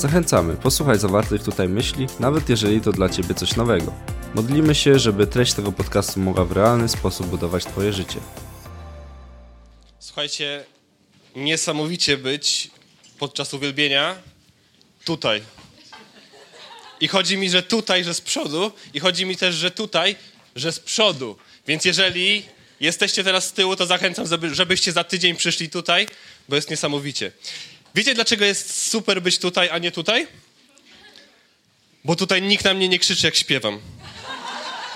Zachęcamy, posłuchaj zawartych tutaj myśli, nawet jeżeli to dla Ciebie coś nowego. Modlimy się, żeby treść tego podcastu mogła w realny sposób budować Twoje życie. Słuchajcie, niesamowicie być podczas uwielbienia tutaj. I chodzi mi, że tutaj, że z przodu, i chodzi mi też, że tutaj, że z przodu. Więc jeżeli jesteście teraz z tyłu, to zachęcam, żebyście za tydzień przyszli tutaj, bo jest niesamowicie. Wiecie, dlaczego jest super być tutaj, a nie tutaj? Bo tutaj nikt na mnie nie krzyczy, jak śpiewam.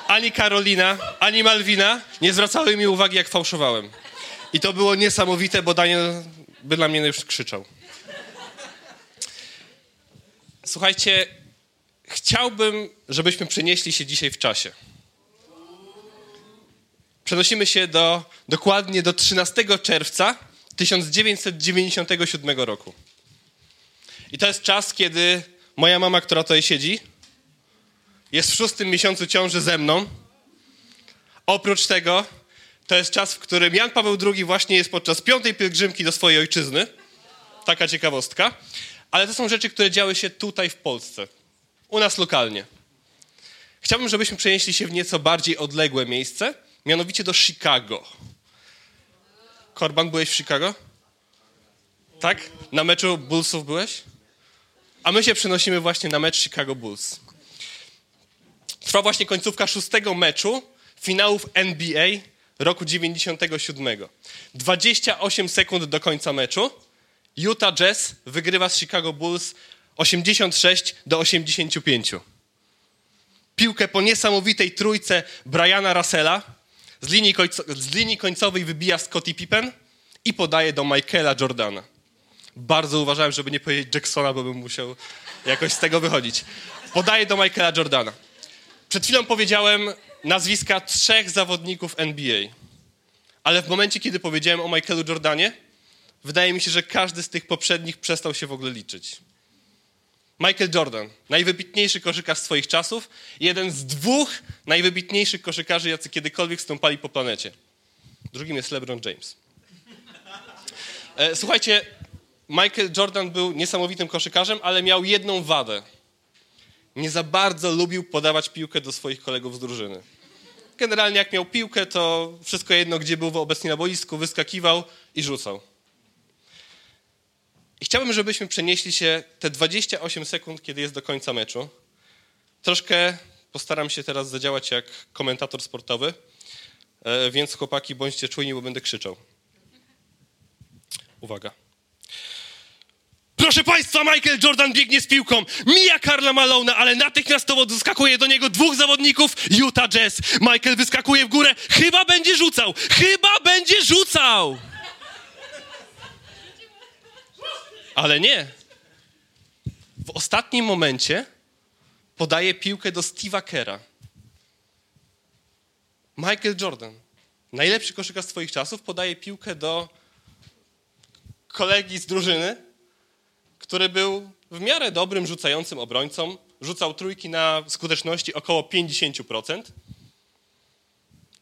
Ani Karolina, ani Malwina nie zwracały mi uwagi, jak fałszowałem. I to było niesamowite, bo Daniel by na mnie już krzyczał. Słuchajcie, chciałbym, żebyśmy przenieśli się dzisiaj w czasie. Przenosimy się do, dokładnie do 13 czerwca 1997 roku. I to jest czas, kiedy moja mama, która tutaj siedzi, jest w szóstym miesiącu ciąży ze mną. Oprócz tego, to jest czas, w którym Jan Paweł II właśnie jest podczas piątej pielgrzymki do swojej ojczyzny. Taka ciekawostka. Ale to są rzeczy, które działy się tutaj w Polsce. U nas lokalnie. Chciałbym, żebyśmy przenieśli się w nieco bardziej odległe miejsce, mianowicie do Chicago. Korban, byłeś w Chicago? Tak? Na meczu Bullsów byłeś? A my się przenosimy właśnie na mecz Chicago Bulls. Trwa właśnie końcówka szóstego meczu finałów NBA roku 97. 28 sekund do końca meczu. Utah Jazz wygrywa z Chicago Bulls 86 do 85. Piłkę po niesamowitej trójce Briana Russella z linii, z linii końcowej wybija Scottie Pippen i podaje do Michaela Jordana. Bardzo uważałem, żeby nie powiedzieć Jacksona, bo bym musiał jakoś z tego wychodzić. Podaje do Michaela Jordana. Przed chwilą powiedziałem nazwiska trzech zawodników NBA. Ale w momencie, kiedy powiedziałem o Michaelu Jordanie, wydaje mi się, że każdy z tych poprzednich przestał się w ogóle liczyć. Michael Jordan, najwybitniejszy koszykarz swoich czasów, jeden z dwóch najwybitniejszych koszykarzy, jacy kiedykolwiek stąpali po planecie. Drugim jest LeBron James. E, słuchajcie, Michael Jordan był niesamowitym koszykarzem, ale miał jedną wadę. Nie za bardzo lubił podawać piłkę do swoich kolegów z drużyny. Generalnie jak miał piłkę, to wszystko jedno, gdzie był obecnie na boisku, wyskakiwał i rzucał. I chciałbym, żebyśmy przenieśli się te 28 sekund, kiedy jest do końca meczu. Troszkę postaram się teraz zadziałać jak komentator sportowy, e, więc chłopaki, bądźcie czujni, bo będę krzyczał. Uwaga. Proszę Państwa, Michael Jordan biegnie z piłką, mija Karla Malona, ale natychmiastowo doskakuje do niego dwóch zawodników Utah Jazz. Michael wyskakuje w górę, chyba będzie rzucał, chyba będzie rzucał! Ale nie. W ostatnim momencie podaje piłkę do Steve'a Kera. Michael Jordan, najlepszy koszykarz swoich czasów, podaje piłkę do kolegi z drużyny, który był w miarę dobrym rzucającym obrońcą. Rzucał trójki na skuteczności około 50%.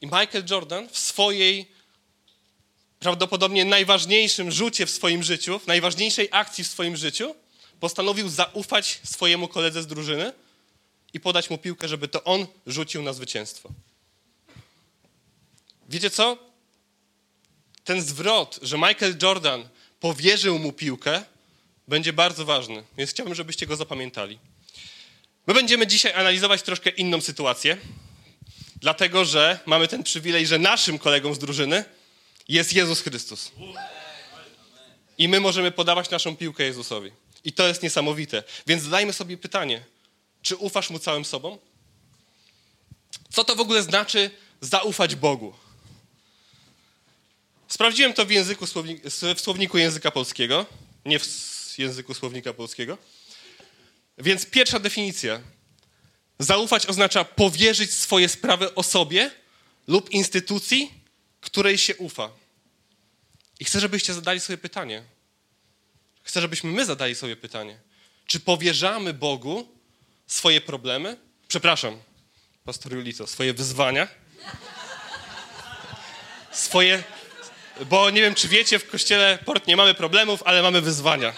I Michael Jordan w swojej prawdopodobnie najważniejszym rzucie w swoim życiu, w najważniejszej akcji w swoim życiu, postanowił zaufać swojemu koledze z drużyny i podać mu piłkę, żeby to on rzucił na zwycięstwo. Wiecie co? Ten zwrot, że Michael Jordan powierzył mu piłkę, będzie bardzo ważny, więc chciałbym, żebyście go zapamiętali. My będziemy dzisiaj analizować troszkę inną sytuację, dlatego że mamy ten przywilej, że naszym kolegą z drużyny jest Jezus Chrystus. I my możemy podawać naszą piłkę Jezusowi. I to jest niesamowite. Więc zadajmy sobie pytanie, czy ufasz Mu całym sobą? Co to w ogóle znaczy zaufać Bogu? Sprawdziłem to w, języku, w słowniku języka polskiego, nie w języku słownika polskiego. Więc pierwsza definicja. Zaufać oznacza powierzyć swoje sprawy osobie lub instytucji, której się ufa. I chcę, żebyście zadali sobie pytanie. Chcę, żebyśmy my zadali sobie pytanie. Czy powierzamy Bogu swoje problemy? Przepraszam, pastor Julito, swoje wyzwania? Swoje, bo nie wiem, czy wiecie, w kościele port nie mamy problemów, ale mamy wyzwania.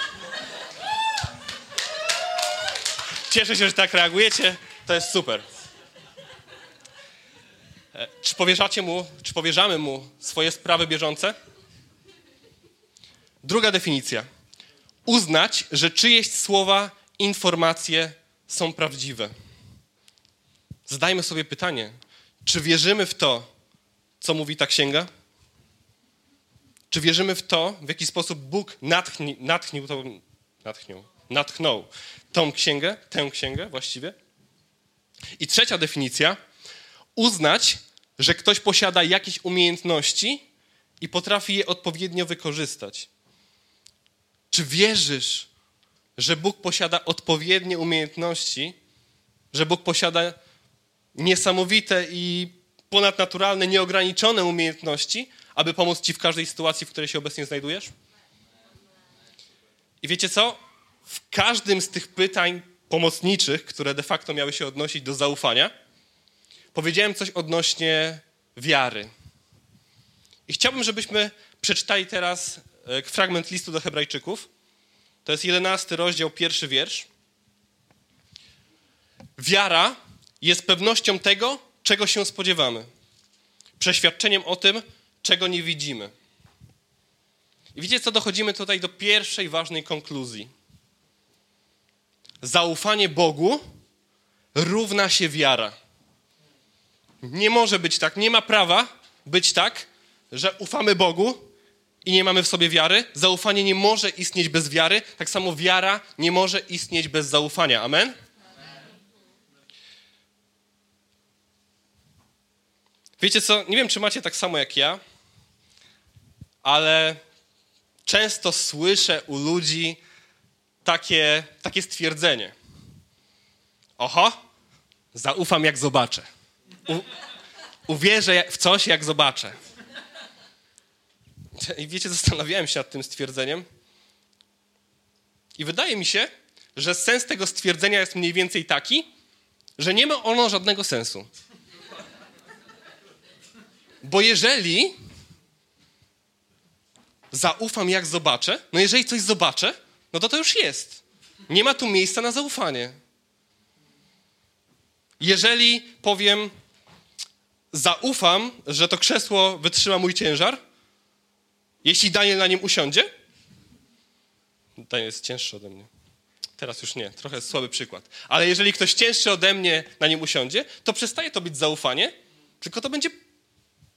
Cieszę się, że tak reagujecie. To jest super. Czy powierzacie mu, czy powierzamy mu swoje sprawy bieżące? Druga definicja. Uznać, że czyjeś słowa, informacje są prawdziwe. Zadajmy sobie pytanie, czy wierzymy w to, co mówi ta księga? Czy wierzymy w to, w jaki sposób Bóg natchni, natchnił, to, natchnił, natchnął tą księgę, tę księgę właściwie? I trzecia definicja, uznać, że ktoś posiada jakieś umiejętności i potrafi je odpowiednio wykorzystać. Czy wierzysz, że Bóg posiada odpowiednie umiejętności, że Bóg posiada niesamowite i ponadnaturalne, nieograniczone umiejętności, aby pomóc Ci w każdej sytuacji, w której się obecnie znajdujesz? I wiecie co? W każdym z tych pytań pomocniczych, które de facto miały się odnosić do zaufania, powiedziałem coś odnośnie wiary. I chciałbym, żebyśmy przeczytali teraz e, fragment listu do Hebrajczyków. To jest jedenasty rozdział, pierwszy wiersz. Wiara jest pewnością tego, czego się spodziewamy, przeświadczeniem o tym, czego nie widzimy. I widzicie, co dochodzimy tutaj do pierwszej ważnej konkluzji. Zaufanie Bogu równa się wiara. Nie może być tak, nie ma prawa być tak, że ufamy Bogu i nie mamy w sobie wiary. Zaufanie nie może istnieć bez wiary, tak samo wiara nie może istnieć bez zaufania. Amen? Wiecie co, nie wiem, czy macie tak samo jak ja, ale często słyszę u ludzi takie, takie stwierdzenie. Oho, zaufam jak zobaczę. U, uwierzę w coś jak zobaczę. I wiecie, zastanawiałem się nad tym stwierdzeniem. I wydaje mi się, że sens tego stwierdzenia jest mniej więcej taki, że nie ma ono żadnego sensu. Bo jeżeli zaufam, jak zobaczę, no jeżeli coś zobaczę, no to to już jest. Nie ma tu miejsca na zaufanie. Jeżeli powiem, zaufam, że to krzesło wytrzyma mój ciężar, jeśli Daniel na nim usiądzie, Daniel jest cięższy ode mnie. Teraz już nie, trochę słaby przykład. Ale jeżeli ktoś cięższy ode mnie na nim usiądzie, to przestaje to być zaufanie, tylko to będzie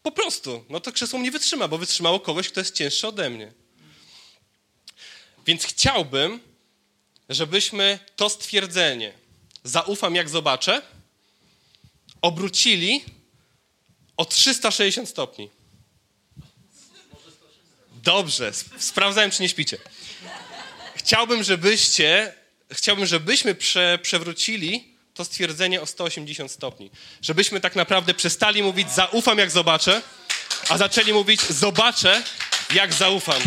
po prostu, no to krzesło mnie wytrzyma, bo wytrzymało kogoś, kto jest cięższy ode mnie. Więc chciałbym, żebyśmy to stwierdzenie, zaufam jak zobaczę, obrócili o 360 stopni. Dobrze, sprawdzałem, czy nie śpicie. Chciałbym, żebyście, chciałbym, żebyśmy prze, przewrócili to stwierdzenie o 180 stopni. Żebyśmy tak naprawdę przestali mówić zaufam jak zobaczę, a zaczęli mówić zobaczę jak zaufam.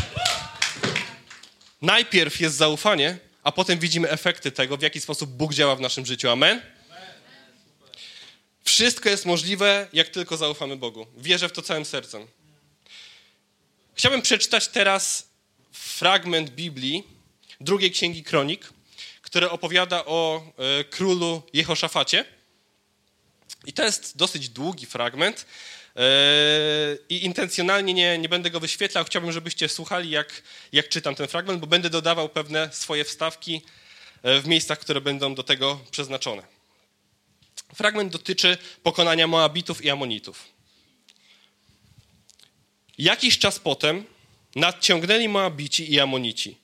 Najpierw jest zaufanie, a potem widzimy efekty tego, w jaki sposób Bóg działa w naszym życiu. Amen? Wszystko jest możliwe, jak tylko zaufamy Bogu. Wierzę w to całym sercem. Chciałbym przeczytać teraz fragment Biblii, drugiej księgi Kronik, które opowiada o e, królu Jehoszafacie. I to jest dosyć długi fragment. E, I intencjonalnie nie, nie będę go wyświetlał. Chciałbym, żebyście słuchali, jak, jak czytam ten fragment, bo będę dodawał pewne swoje wstawki e, w miejscach, które będą do tego przeznaczone. Fragment dotyczy pokonania Moabitów i Amonitów. Jakiś czas potem nadciągnęli Moabici i Amonici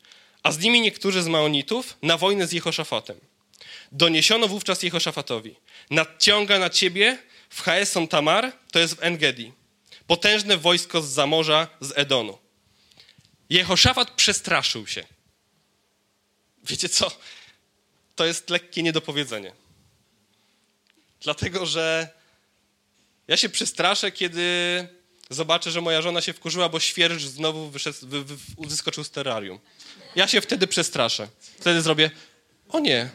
a z nimi niektórzy z Maonitów na wojnę z Jehoszafatem. Doniesiono wówczas Jehoszafatowi, nadciąga na ciebie w Haeson Tamar, to jest w Engedi, potężne wojsko z zamorza z Edonu. Jehoszafat przestraszył się. Wiecie co? To jest lekkie niedopowiedzenie. Dlatego, że ja się przestraszę, kiedy zobaczę, że moja żona się wkurzyła, bo świercz znowu wyszedł, wy, wy, wyskoczył z terrarium. Ja się wtedy przestraszę. Wtedy zrobię, o nie.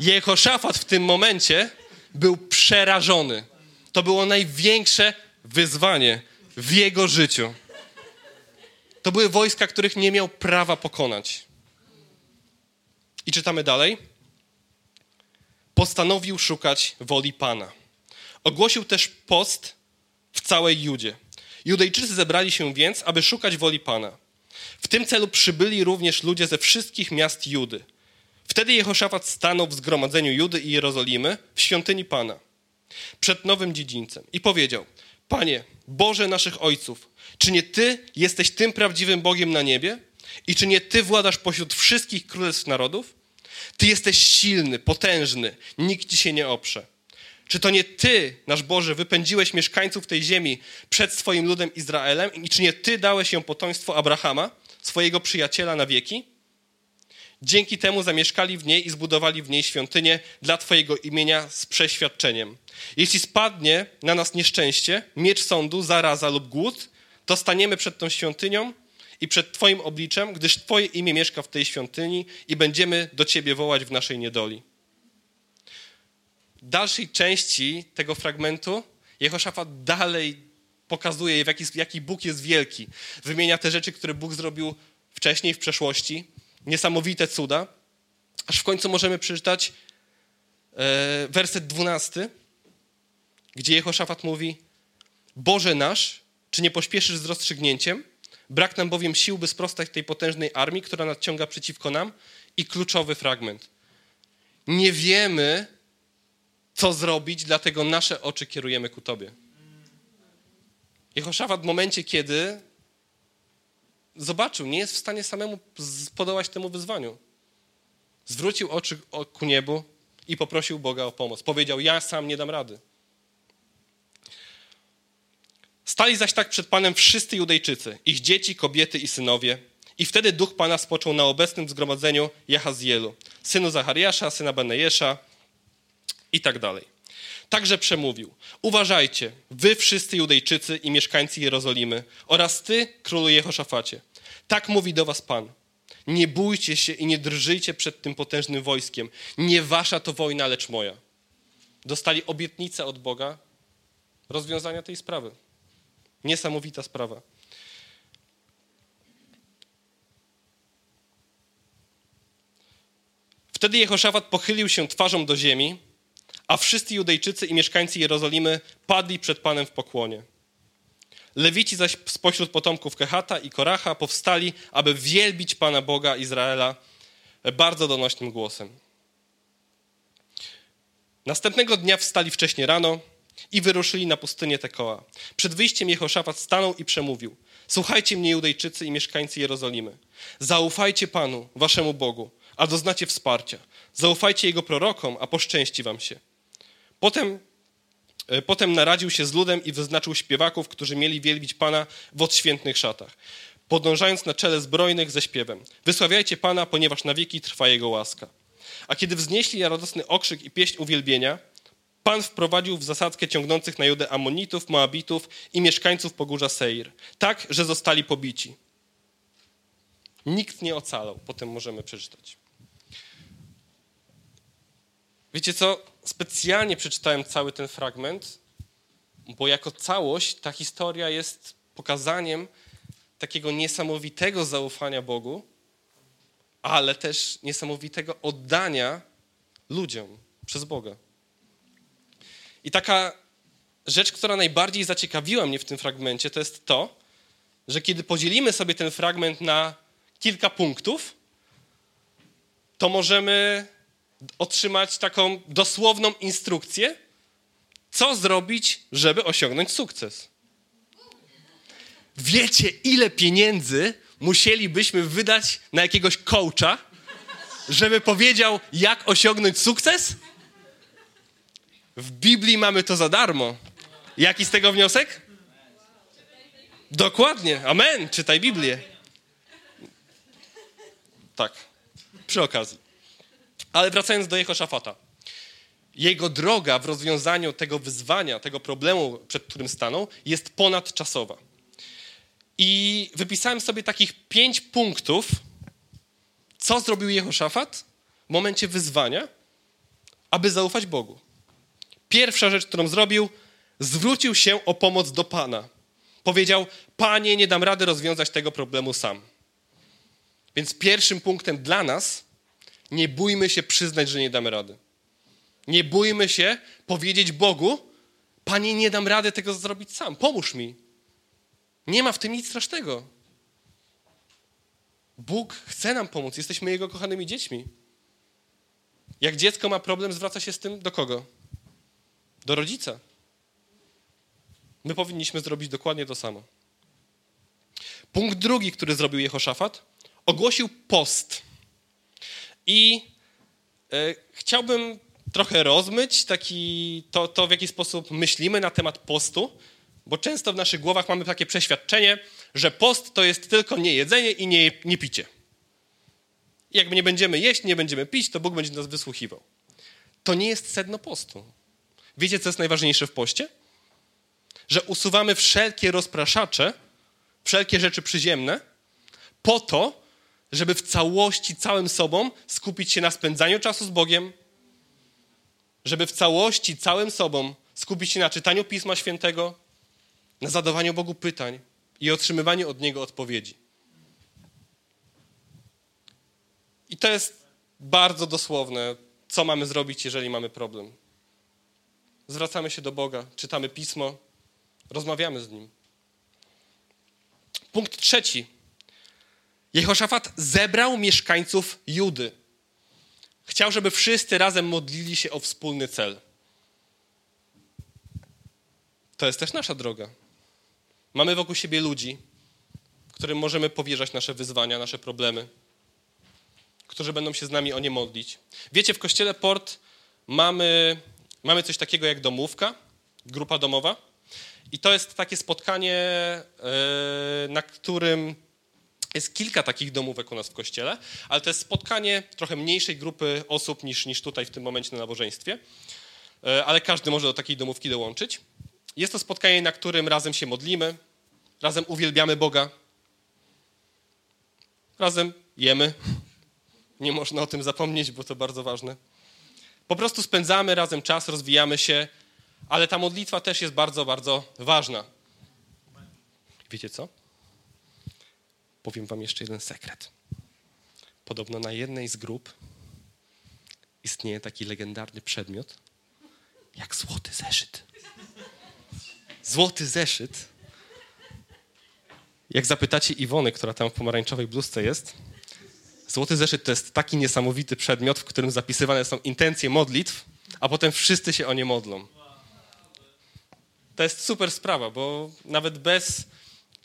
Jehoszafat w tym momencie był przerażony. To było największe wyzwanie w jego życiu. To były wojska, których nie miał prawa pokonać. I czytamy dalej. Postanowił szukać woli Pana. Ogłosił też post w całej Judzie. Judejczycy zebrali się więc, aby szukać woli Pana. W tym celu przybyli również ludzie ze wszystkich miast Judy. Wtedy Jehoszafat stanął w zgromadzeniu Judy i Jerozolimy w świątyni Pana, przed nowym dziedzińcem i powiedział: Panie, Boże naszych ojców, czy nie Ty jesteś tym prawdziwym Bogiem na niebie? I czy nie Ty władasz pośród wszystkich królestw narodów? Ty jesteś silny, potężny, nikt Ci się nie oprze. Czy to nie Ty, nasz Boże, wypędziłeś mieszkańców tej ziemi przed swoim ludem Izraelem? I czy nie Ty dałeś ją potomstwo Abrahama, swojego przyjaciela na wieki? Dzięki temu zamieszkali w niej i zbudowali w niej świątynię dla Twojego imienia z przeświadczeniem. Jeśli spadnie na nas nieszczęście, miecz sądu, zaraza lub głód, to staniemy przed tą świątynią i przed Twoim obliczem, gdyż Twoje imię mieszka w tej świątyni i będziemy do Ciebie wołać w naszej niedoli. W dalszej części tego fragmentu Jehoszafat dalej pokazuje, w jaki, jaki Bóg jest wielki. Wymienia te rzeczy, które Bóg zrobił wcześniej, w przeszłości, niesamowite cuda, aż w końcu możemy przeczytać e, werset 12, gdzie Jehoszafat mówi: Boże nasz, czy nie pośpieszysz z rozstrzygnięciem? Brak nam bowiem sił, by sprostać tej potężnej armii, która nadciąga przeciwko nam. I kluczowy fragment. Nie wiemy, co zrobić, dlatego nasze oczy kierujemy ku Tobie. Jehoszafat w momencie, kiedy zobaczył, nie jest w stanie samemu podołać temu wyzwaniu. Zwrócił oczy ku niebu i poprosił Boga o pomoc. Powiedział: Ja sam nie dam rady. Stali zaś tak przed Panem wszyscy Judejczycy, ich dzieci, kobiety i synowie. I wtedy duch Pana spoczął na obecnym zgromadzeniu Jahazielu, synu Zachariasza, syna Benejesza i tak dalej. Także przemówił: Uważajcie, wy wszyscy Judejczycy i mieszkańcy Jerozolimy oraz ty, królu Jehoszafacie. Tak mówi do was Pan. Nie bójcie się i nie drżyjcie przed tym potężnym wojskiem. Nie wasza to wojna, lecz moja. Dostali obietnicę od Boga rozwiązania tej sprawy. Niesamowita sprawa. Wtedy Jehoszafat pochylił się twarzą do ziemi, a wszyscy Judejczycy i mieszkańcy Jerozolimy padli przed Panem w pokłonie. Lewici zaś spośród potomków Kehata i Koracha powstali, aby wielbić Pana Boga Izraela bardzo donośnym głosem. Następnego dnia wstali wcześnie rano i wyruszyli na pustynię Tekoa. Przed wyjściem Jehoszafat stanął i przemówił. Słuchajcie mnie, Judejczycy i mieszkańcy Jerozolimy. Zaufajcie Panu, waszemu Bogu, a doznacie wsparcia. Zaufajcie Jego prorokom, a poszczęści wam się. Potem, e, potem naradził się z ludem i wyznaczył śpiewaków, którzy mieli wielbić Pana w odświętnych szatach, podążając na czele zbrojnych ze śpiewem. Wysławiajcie Pana, ponieważ na wieki trwa Jego łaska. A kiedy wznieśli radosny okrzyk i pieśń uwielbienia, Pan wprowadził w zasadzkę ciągnących na Judę Amonitów, Moabitów i mieszkańców pogórza Seir, tak, że zostali pobici. Nikt nie ocalał, potem możemy przeczytać. Wiecie co? Specjalnie przeczytałem cały ten fragment, bo jako całość ta historia jest pokazaniem takiego niesamowitego zaufania Bogu, ale też niesamowitego oddania ludziom przez Boga. I taka rzecz, która najbardziej zaciekawiła mnie w tym fragmencie, to jest to, że kiedy podzielimy sobie ten fragment na kilka punktów, to możemy otrzymać taką dosłowną instrukcję, co zrobić, żeby osiągnąć sukces. Wiecie, ile pieniędzy musielibyśmy wydać na jakiegoś coacha, żeby powiedział, jak osiągnąć sukces? W Biblii mamy to za darmo. Jaki z tego wniosek? Dokładnie. Amen. Czytaj Biblię. Tak. Przy okazji. Ale wracając do Jehoszafata. jego droga w rozwiązaniu tego wyzwania, tego problemu, przed którym stanął, jest ponadczasowa. I wypisałem sobie takich pięć punktów, co zrobił Jehoszafat w momencie wyzwania, aby zaufać Bogu. Pierwsza rzecz, którą zrobił, zwrócił się o pomoc do Pana. Powiedział: Panie, nie dam rady rozwiązać tego problemu sam. Więc pierwszym punktem dla nas, nie bójmy się przyznać, że nie damy rady. Nie bójmy się powiedzieć Bogu: Panie, nie dam rady tego zrobić sam, pomóż mi. Nie ma w tym nic strasznego. Bóg chce nam pomóc, jesteśmy Jego kochanymi dziećmi. Jak dziecko ma problem, zwraca się z tym do kogo? Do rodzica. My powinniśmy zrobić dokładnie to samo. Punkt drugi, który zrobił Jehoszafat, ogłosił post. I e, chciałbym trochę rozmyć taki, to, to, w jaki sposób myślimy na temat postu, bo często w naszych głowach mamy takie przeświadczenie, że post to jest tylko nie jedzenie i nie, nie picie. Jak nie będziemy jeść, nie będziemy pić, to Bóg będzie nas wysłuchiwał. To nie jest sedno postu. Wiecie, co jest najważniejsze w poście? Że usuwamy wszelkie rozpraszacze, wszelkie rzeczy przyziemne, po to, żeby w całości, całym sobą skupić się na spędzaniu czasu z Bogiem, żeby w całości, całym sobą skupić się na czytaniu Pisma Świętego, na zadawaniu Bogu pytań i otrzymywaniu od Niego odpowiedzi. I to jest bardzo dosłowne, co mamy zrobić, jeżeli mamy problem. Zwracamy się do Boga, czytamy Pismo, rozmawiamy z Nim. Punkt trzeci. Jehoszafat zebrał mieszkańców Judy. Chciał, żeby wszyscy razem modlili się o wspólny cel. To jest też nasza droga. Mamy wokół siebie ludzi, którym możemy powierzać nasze wyzwania, nasze problemy, którzy będą się z nami o nie modlić. Wiecie, w kościele Port mamy, mamy coś takiego jak domówka, grupa domowa. I to jest takie spotkanie, e, na którym jest kilka takich domówek u nas w kościele, ale to jest spotkanie trochę mniejszej grupy osób niż, niż tutaj w tym momencie na nabożeństwie, e, ale każdy może do takiej domówki dołączyć. Jest to spotkanie, na którym razem się modlimy, razem uwielbiamy Boga, razem jemy. Nie można o tym zapomnieć, bo to bardzo ważne. Po prostu spędzamy razem czas, rozwijamy się, ale ta modlitwa też jest bardzo, bardzo ważna. Wiecie co? Powiem wam jeszcze jeden sekret. Podobno na jednej z grup istnieje taki legendarny przedmiot jak złoty zeszyt. Złoty zeszyt. Jak zapytacie Iwony, która tam w pomarańczowej bluzce jest, złoty zeszyt to jest taki niesamowity przedmiot, w którym zapisywane są intencje modlitw, a potem wszyscy się o nie modlą. To jest super sprawa, bo nawet bez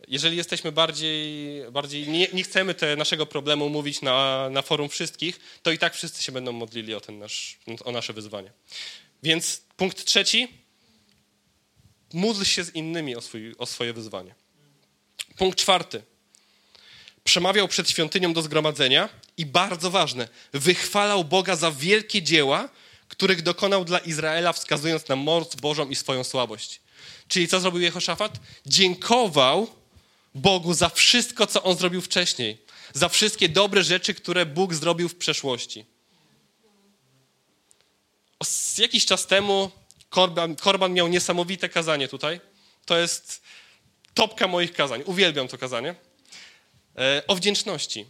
jeżeli jesteśmy bardziej, bardziej nie, nie, chcemy te naszego problemu mówić na, na forum wszystkich, to i tak wszyscy się będą modlili o, ten nasz, o nasze wyzwanie. Więc punkt trzeci, módl się z innymi o, swój, o swoje wyzwanie. Punkt czwarty, przemawiał przed świątynią do zgromadzenia i bardzo ważne, wychwalał Boga za wielkie dzieła, których dokonał dla Izraela, wskazując na moc Bożą i swoją słabość. Czyli co zrobił Jehoszafat? Dziękował Bogu za wszystko, co On zrobił wcześniej, za wszystkie dobre rzeczy, które Bóg zrobił w przeszłości. Jakiś czas temu Korban, Korban miał niesamowite kazanie tutaj. To jest topka moich kazań. Uwielbiam to kazanie. E, o wdzięczności.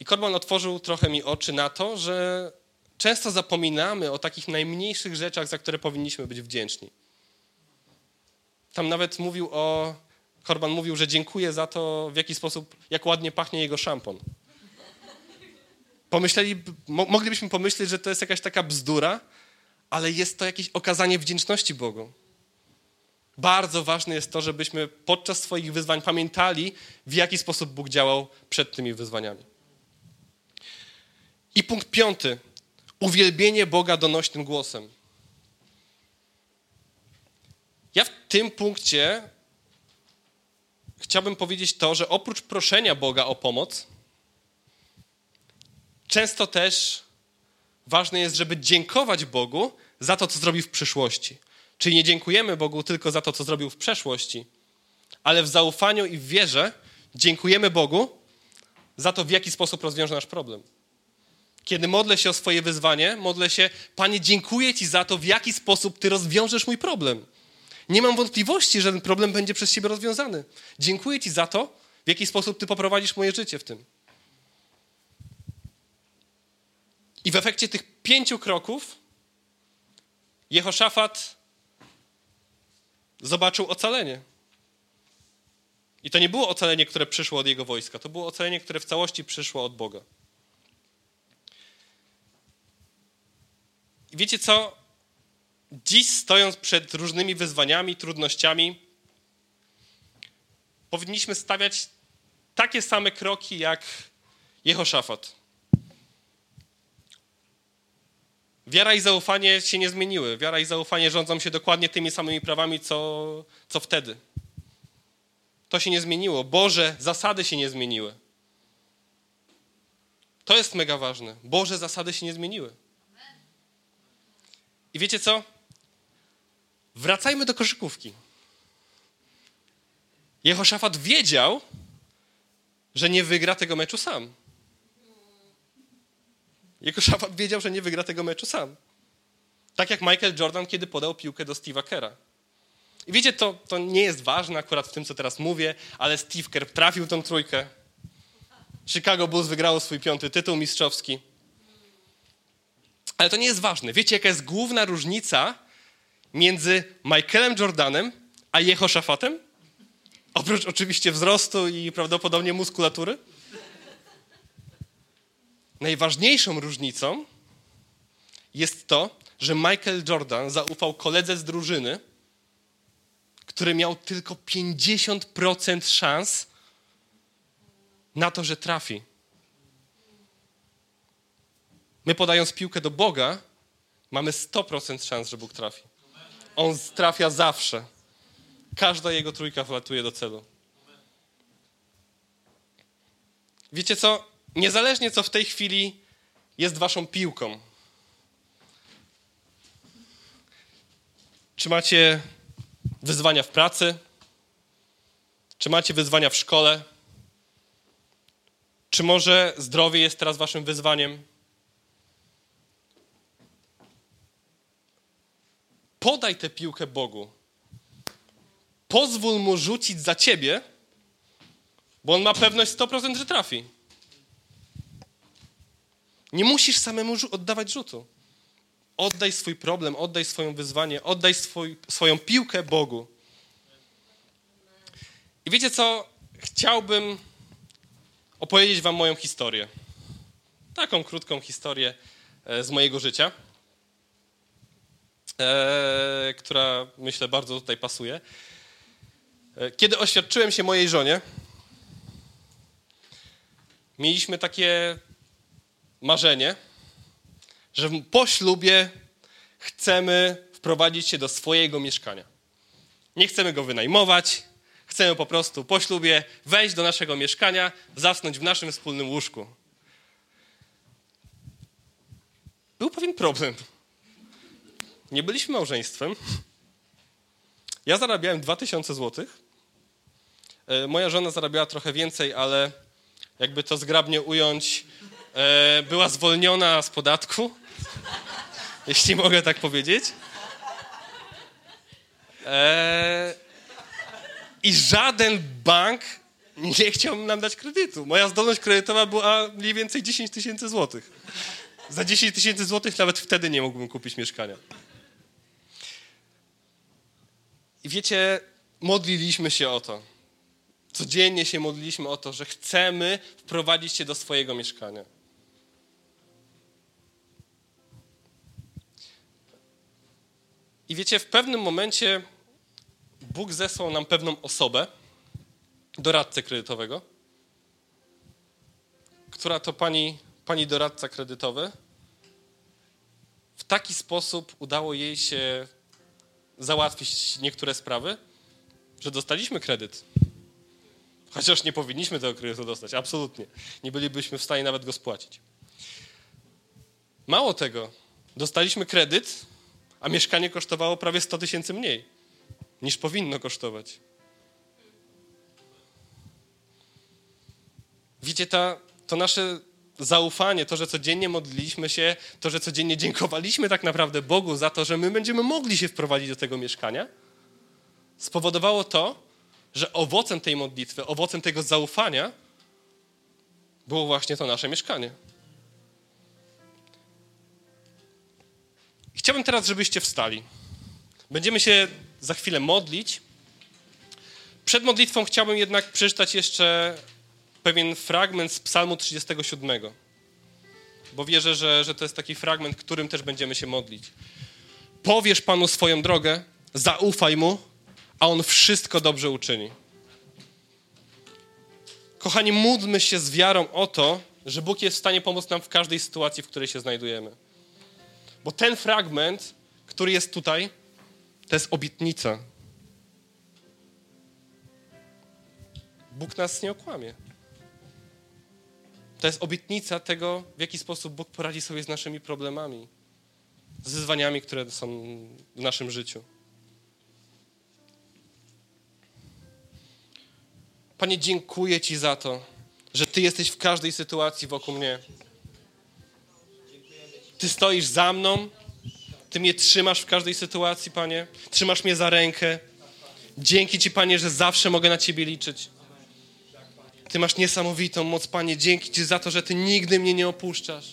I Korban otworzył trochę mi oczy na to, że często zapominamy o takich najmniejszych rzeczach, za które powinniśmy być wdzięczni. Tam nawet mówił o Korban mówił, że dziękuję za to, w jaki sposób, jak ładnie pachnie jego szampon. Pomyśleli, mo, moglibyśmy pomyśleć, że to jest jakaś taka bzdura, ale jest to jakieś okazanie wdzięczności Bogu. Bardzo ważne jest to, żebyśmy podczas swoich wyzwań pamiętali, w jaki sposób Bóg działał przed tymi wyzwaniami. I punkt piąty. Uwielbienie Boga donośnym głosem. Ja w tym punkcie chciałbym powiedzieć to, że oprócz proszenia Boga o pomoc, często też ważne jest, żeby dziękować Bogu za to, co zrobił w przyszłości. Czyli nie dziękujemy Bogu tylko za to, co zrobił w przeszłości, ale w zaufaniu i w wierze dziękujemy Bogu za to, w jaki sposób rozwiąże nasz problem. Kiedy modlę się o swoje wyzwanie, modlę się, Panie, dziękuję Ci za to, w jaki sposób Ty rozwiążesz mój problem. Nie mam wątpliwości, że ten problem będzie przez Ciebie rozwiązany. Dziękuję Ci za to, w jaki sposób Ty poprowadzisz moje życie w tym. I w efekcie tych pięciu kroków Jehoszafat zobaczył ocalenie. I to nie było ocalenie, które przyszło od jego wojska, to było ocalenie, które w całości przyszło od Boga. I wiecie co? Dziś stojąc przed różnymi wyzwaniami, trudnościami, powinniśmy stawiać takie same kroki jak Jehoszafat. Wiara i zaufanie się nie zmieniły. Wiara i zaufanie rządzą się dokładnie tymi samymi prawami, co, co wtedy. To się nie zmieniło. Boże zasady się nie zmieniły. To jest mega ważne. Boże zasady się nie zmieniły. I wiecie co? Wracajmy do koszykówki. Jehoszafat wiedział, że nie wygra tego meczu sam. Jehoszafat wiedział, że nie wygra tego meczu sam. Tak jak Michael Jordan, kiedy podał piłkę do Steve'a Kera. I wiecie, to, to nie jest ważne akurat w tym, co teraz mówię, ale Steve Kerr trafił tą trójkę. Chicago Bulls wygrało swój piąty tytuł mistrzowski. Ale to nie jest ważne. Wiecie, jaka jest główna różnica między Michaelem Jordanem a Jehoszafatem? Oprócz oczywiście wzrostu i prawdopodobnie muskulatury. Najważniejszą różnicą jest to, że Michael Jordan zaufał koledze z drużyny, który miał tylko 50% szans na to, że trafi. My podając piłkę do Boga, mamy 100% szans, że Bóg trafi. On trafia zawsze. Każda jego trójka wlatuje do celu. Wiecie co? Niezależnie co w tej chwili jest waszą piłką. Czy macie wyzwania w pracy? Czy macie wyzwania w szkole? Czy może zdrowie jest teraz waszym wyzwaniem? Podaj tę piłkę Bogu. Pozwól mu rzucić za ciebie, bo on ma pewność 100%, że trafi. Nie musisz samemu oddawać rzutu. Oddaj swój problem, oddaj swoje wyzwanie, oddaj swój, swoją piłkę Bogu. I wiecie co? Chciałbym opowiedzieć Wam moją historię. Taką krótką historię e, z mojego życia, e, która myślę bardzo tutaj pasuje. E, kiedy oświadczyłem się mojej żonie, mieliśmy takie marzenie, że po ślubie chcemy wprowadzić się do swojego mieszkania. Nie chcemy go wynajmować, chcemy po prostu po ślubie wejść do naszego mieszkania, zasnąć w naszym wspólnym łóżku. Był pewien problem. Nie byliśmy małżeństwem. Ja zarabiałem 2000 zł. E, moja żona zarabiała trochę więcej, ale jakby to zgrabnie ująć, była zwolniona z podatku, jeśli mogę tak powiedzieć. E, I żaden bank nie chciał nam dać kredytu. Moja zdolność kredytowa była mniej więcej 10 tysięcy złotych. Za 10 tysięcy złotych nawet wtedy nie mógłbym kupić mieszkania. I wiecie, modliliśmy się o to. Codziennie się modliliśmy o to, że chcemy wprowadzić się do swojego mieszkania. I wiecie, w pewnym momencie Bóg zesłał nam pewną osobę, doradcę kredytowego, która to pani, pani doradca kredytowy, w taki sposób udało jej się załatwić niektóre sprawy, że dostaliśmy kredyt. Chociaż nie powinniśmy tego kredytu dostać, absolutnie. Nie bylibyśmy w stanie nawet go spłacić. Mało tego, dostaliśmy kredyt, a mieszkanie kosztowało prawie 100 tysięcy mniej niż powinno kosztować. Widzicie, ta, to nasze zaufanie, to, że codziennie modliliśmy się, to, że codziennie dziękowaliśmy tak naprawdę Bogu za to, że my będziemy mogli się wprowadzić do tego mieszkania, spowodowało to, że owocem tej modlitwy, owocem tego zaufania było właśnie to nasze mieszkanie. Chciałbym teraz, żebyście wstali. Będziemy się za chwilę modlić. Przed modlitwą chciałbym jednak przeczytać jeszcze pewien fragment z Psalmu 37. Bo wierzę, że, że to jest taki fragment, którym też będziemy się modlić. Powiesz Panu swoją drogę, zaufaj Mu, a On wszystko dobrze uczyni. Kochani, módlmy się z wiarą o to, że Bóg jest w stanie pomóc nam w każdej sytuacji, w której się znajdujemy. Bo ten fragment, który jest tutaj, to jest obietnica. Bóg nas nie okłamie. To jest obietnica tego, w jaki sposób Bóg poradzi sobie z naszymi problemami, z wyzwaniami, które są w naszym życiu. Panie, dziękuję Ci za to, że Ty jesteś w każdej sytuacji wokół mnie. Ty stoisz za mną, Ty mnie trzymasz w każdej sytuacji, Panie. Trzymasz mnie za rękę. Dzięki Ci, Panie, że zawsze mogę na Ciebie liczyć. Ty masz niesamowitą moc, Panie. Dzięki Ci za to, że Ty nigdy mnie nie opuszczasz.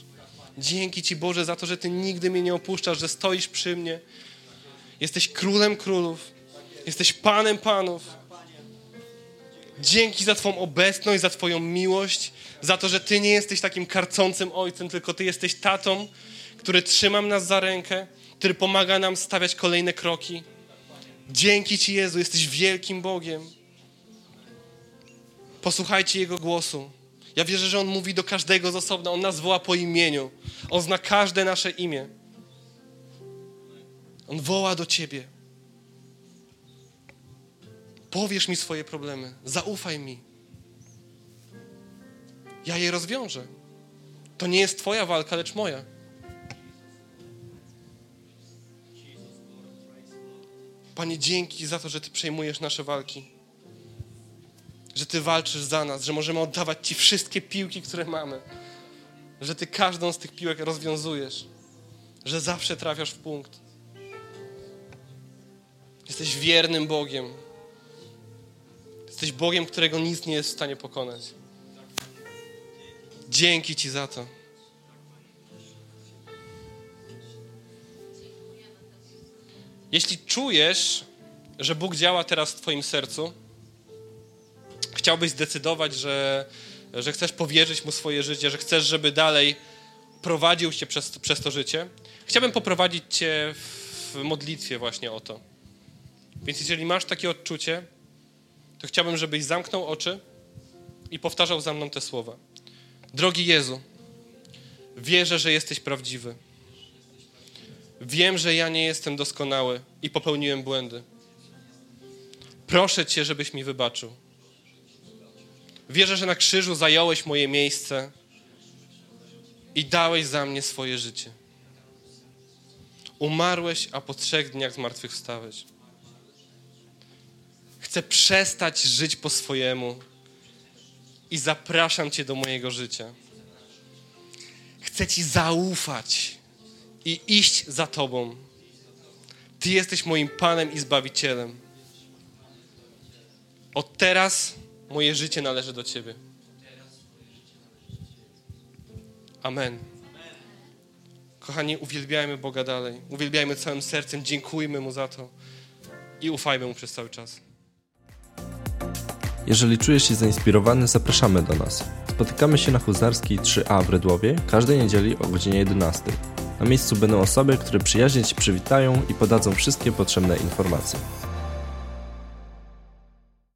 Dzięki Ci, Boże, za to, że Ty nigdy mnie nie opuszczasz, że stoisz przy mnie. Jesteś królem królów. Jesteś panem panów. Dzięki za Twoją obecność, za Twoją miłość, za to, że Ty nie jesteś takim karcącym ojcem, tylko Ty jesteś tatą, który trzyma nas za rękę, który pomaga nam stawiać kolejne kroki. Dzięki Ci, Jezu, jesteś wielkim Bogiem. Posłuchajcie Jego głosu. Ja wierzę, że On mówi do każdego z osobna. On nas woła po imieniu. On zna każde nasze imię. On woła do Ciebie. Powiesz mi swoje problemy. Zaufaj mi. Ja je rozwiążę. To nie jest Twoja walka, lecz moja. Panie, dzięki za to, że Ty przejmujesz nasze walki. Że Ty walczysz za nas, że możemy oddawać Ci wszystkie piłki, które mamy. Że Ty każdą z tych piłek rozwiązujesz. Że zawsze trafiasz w punkt. Jesteś wiernym Bogiem. Jesteś Bogiem, którego nic nie jest w stanie pokonać. Dzięki Ci za to. Jeśli czujesz, że Bóg działa teraz w Twoim sercu, chciałbyś zdecydować, że, że chcesz powierzyć Mu swoje życie, że chcesz, żeby dalej prowadził Cię przez, przez to życie, chciałbym poprowadzić Cię w modlitwie właśnie o to. Więc jeżeli masz takie odczucie, to chciałbym, żebyś zamknął oczy i powtarzał za mną te słowa. Drogi Jezu, wierzę, że jesteś prawdziwy. Wiem, że ja nie jestem doskonały i popełniłem błędy. Proszę Cię, żebyś mi wybaczył. Wierzę, że na krzyżu zająłeś moje miejsce i dałeś za mnie swoje życie. Umarłeś, a po trzech dniach zmartwychwstałeś. Chcę przestać żyć po swojemu i zapraszam Cię do mojego życia. Chcę Ci zaufać i iść za Tobą. Ty jesteś moim Panem i Zbawicielem. Od teraz moje życie należy do Ciebie. Amen. Kochani, uwielbiajmy Boga dalej. Uwielbiajmy całym sercem, dziękujmy Mu za to i ufajmy Mu przez cały czas. Jeżeli czujesz się zainspirowany, zapraszamy do nas. Spotykamy się na Huzarskiej 3A w Rydłowie każdej niedzieli o godzinie 11. Na miejscu będą osoby, które przyjaźnie Ci przywitają i podadzą wszystkie potrzebne informacje.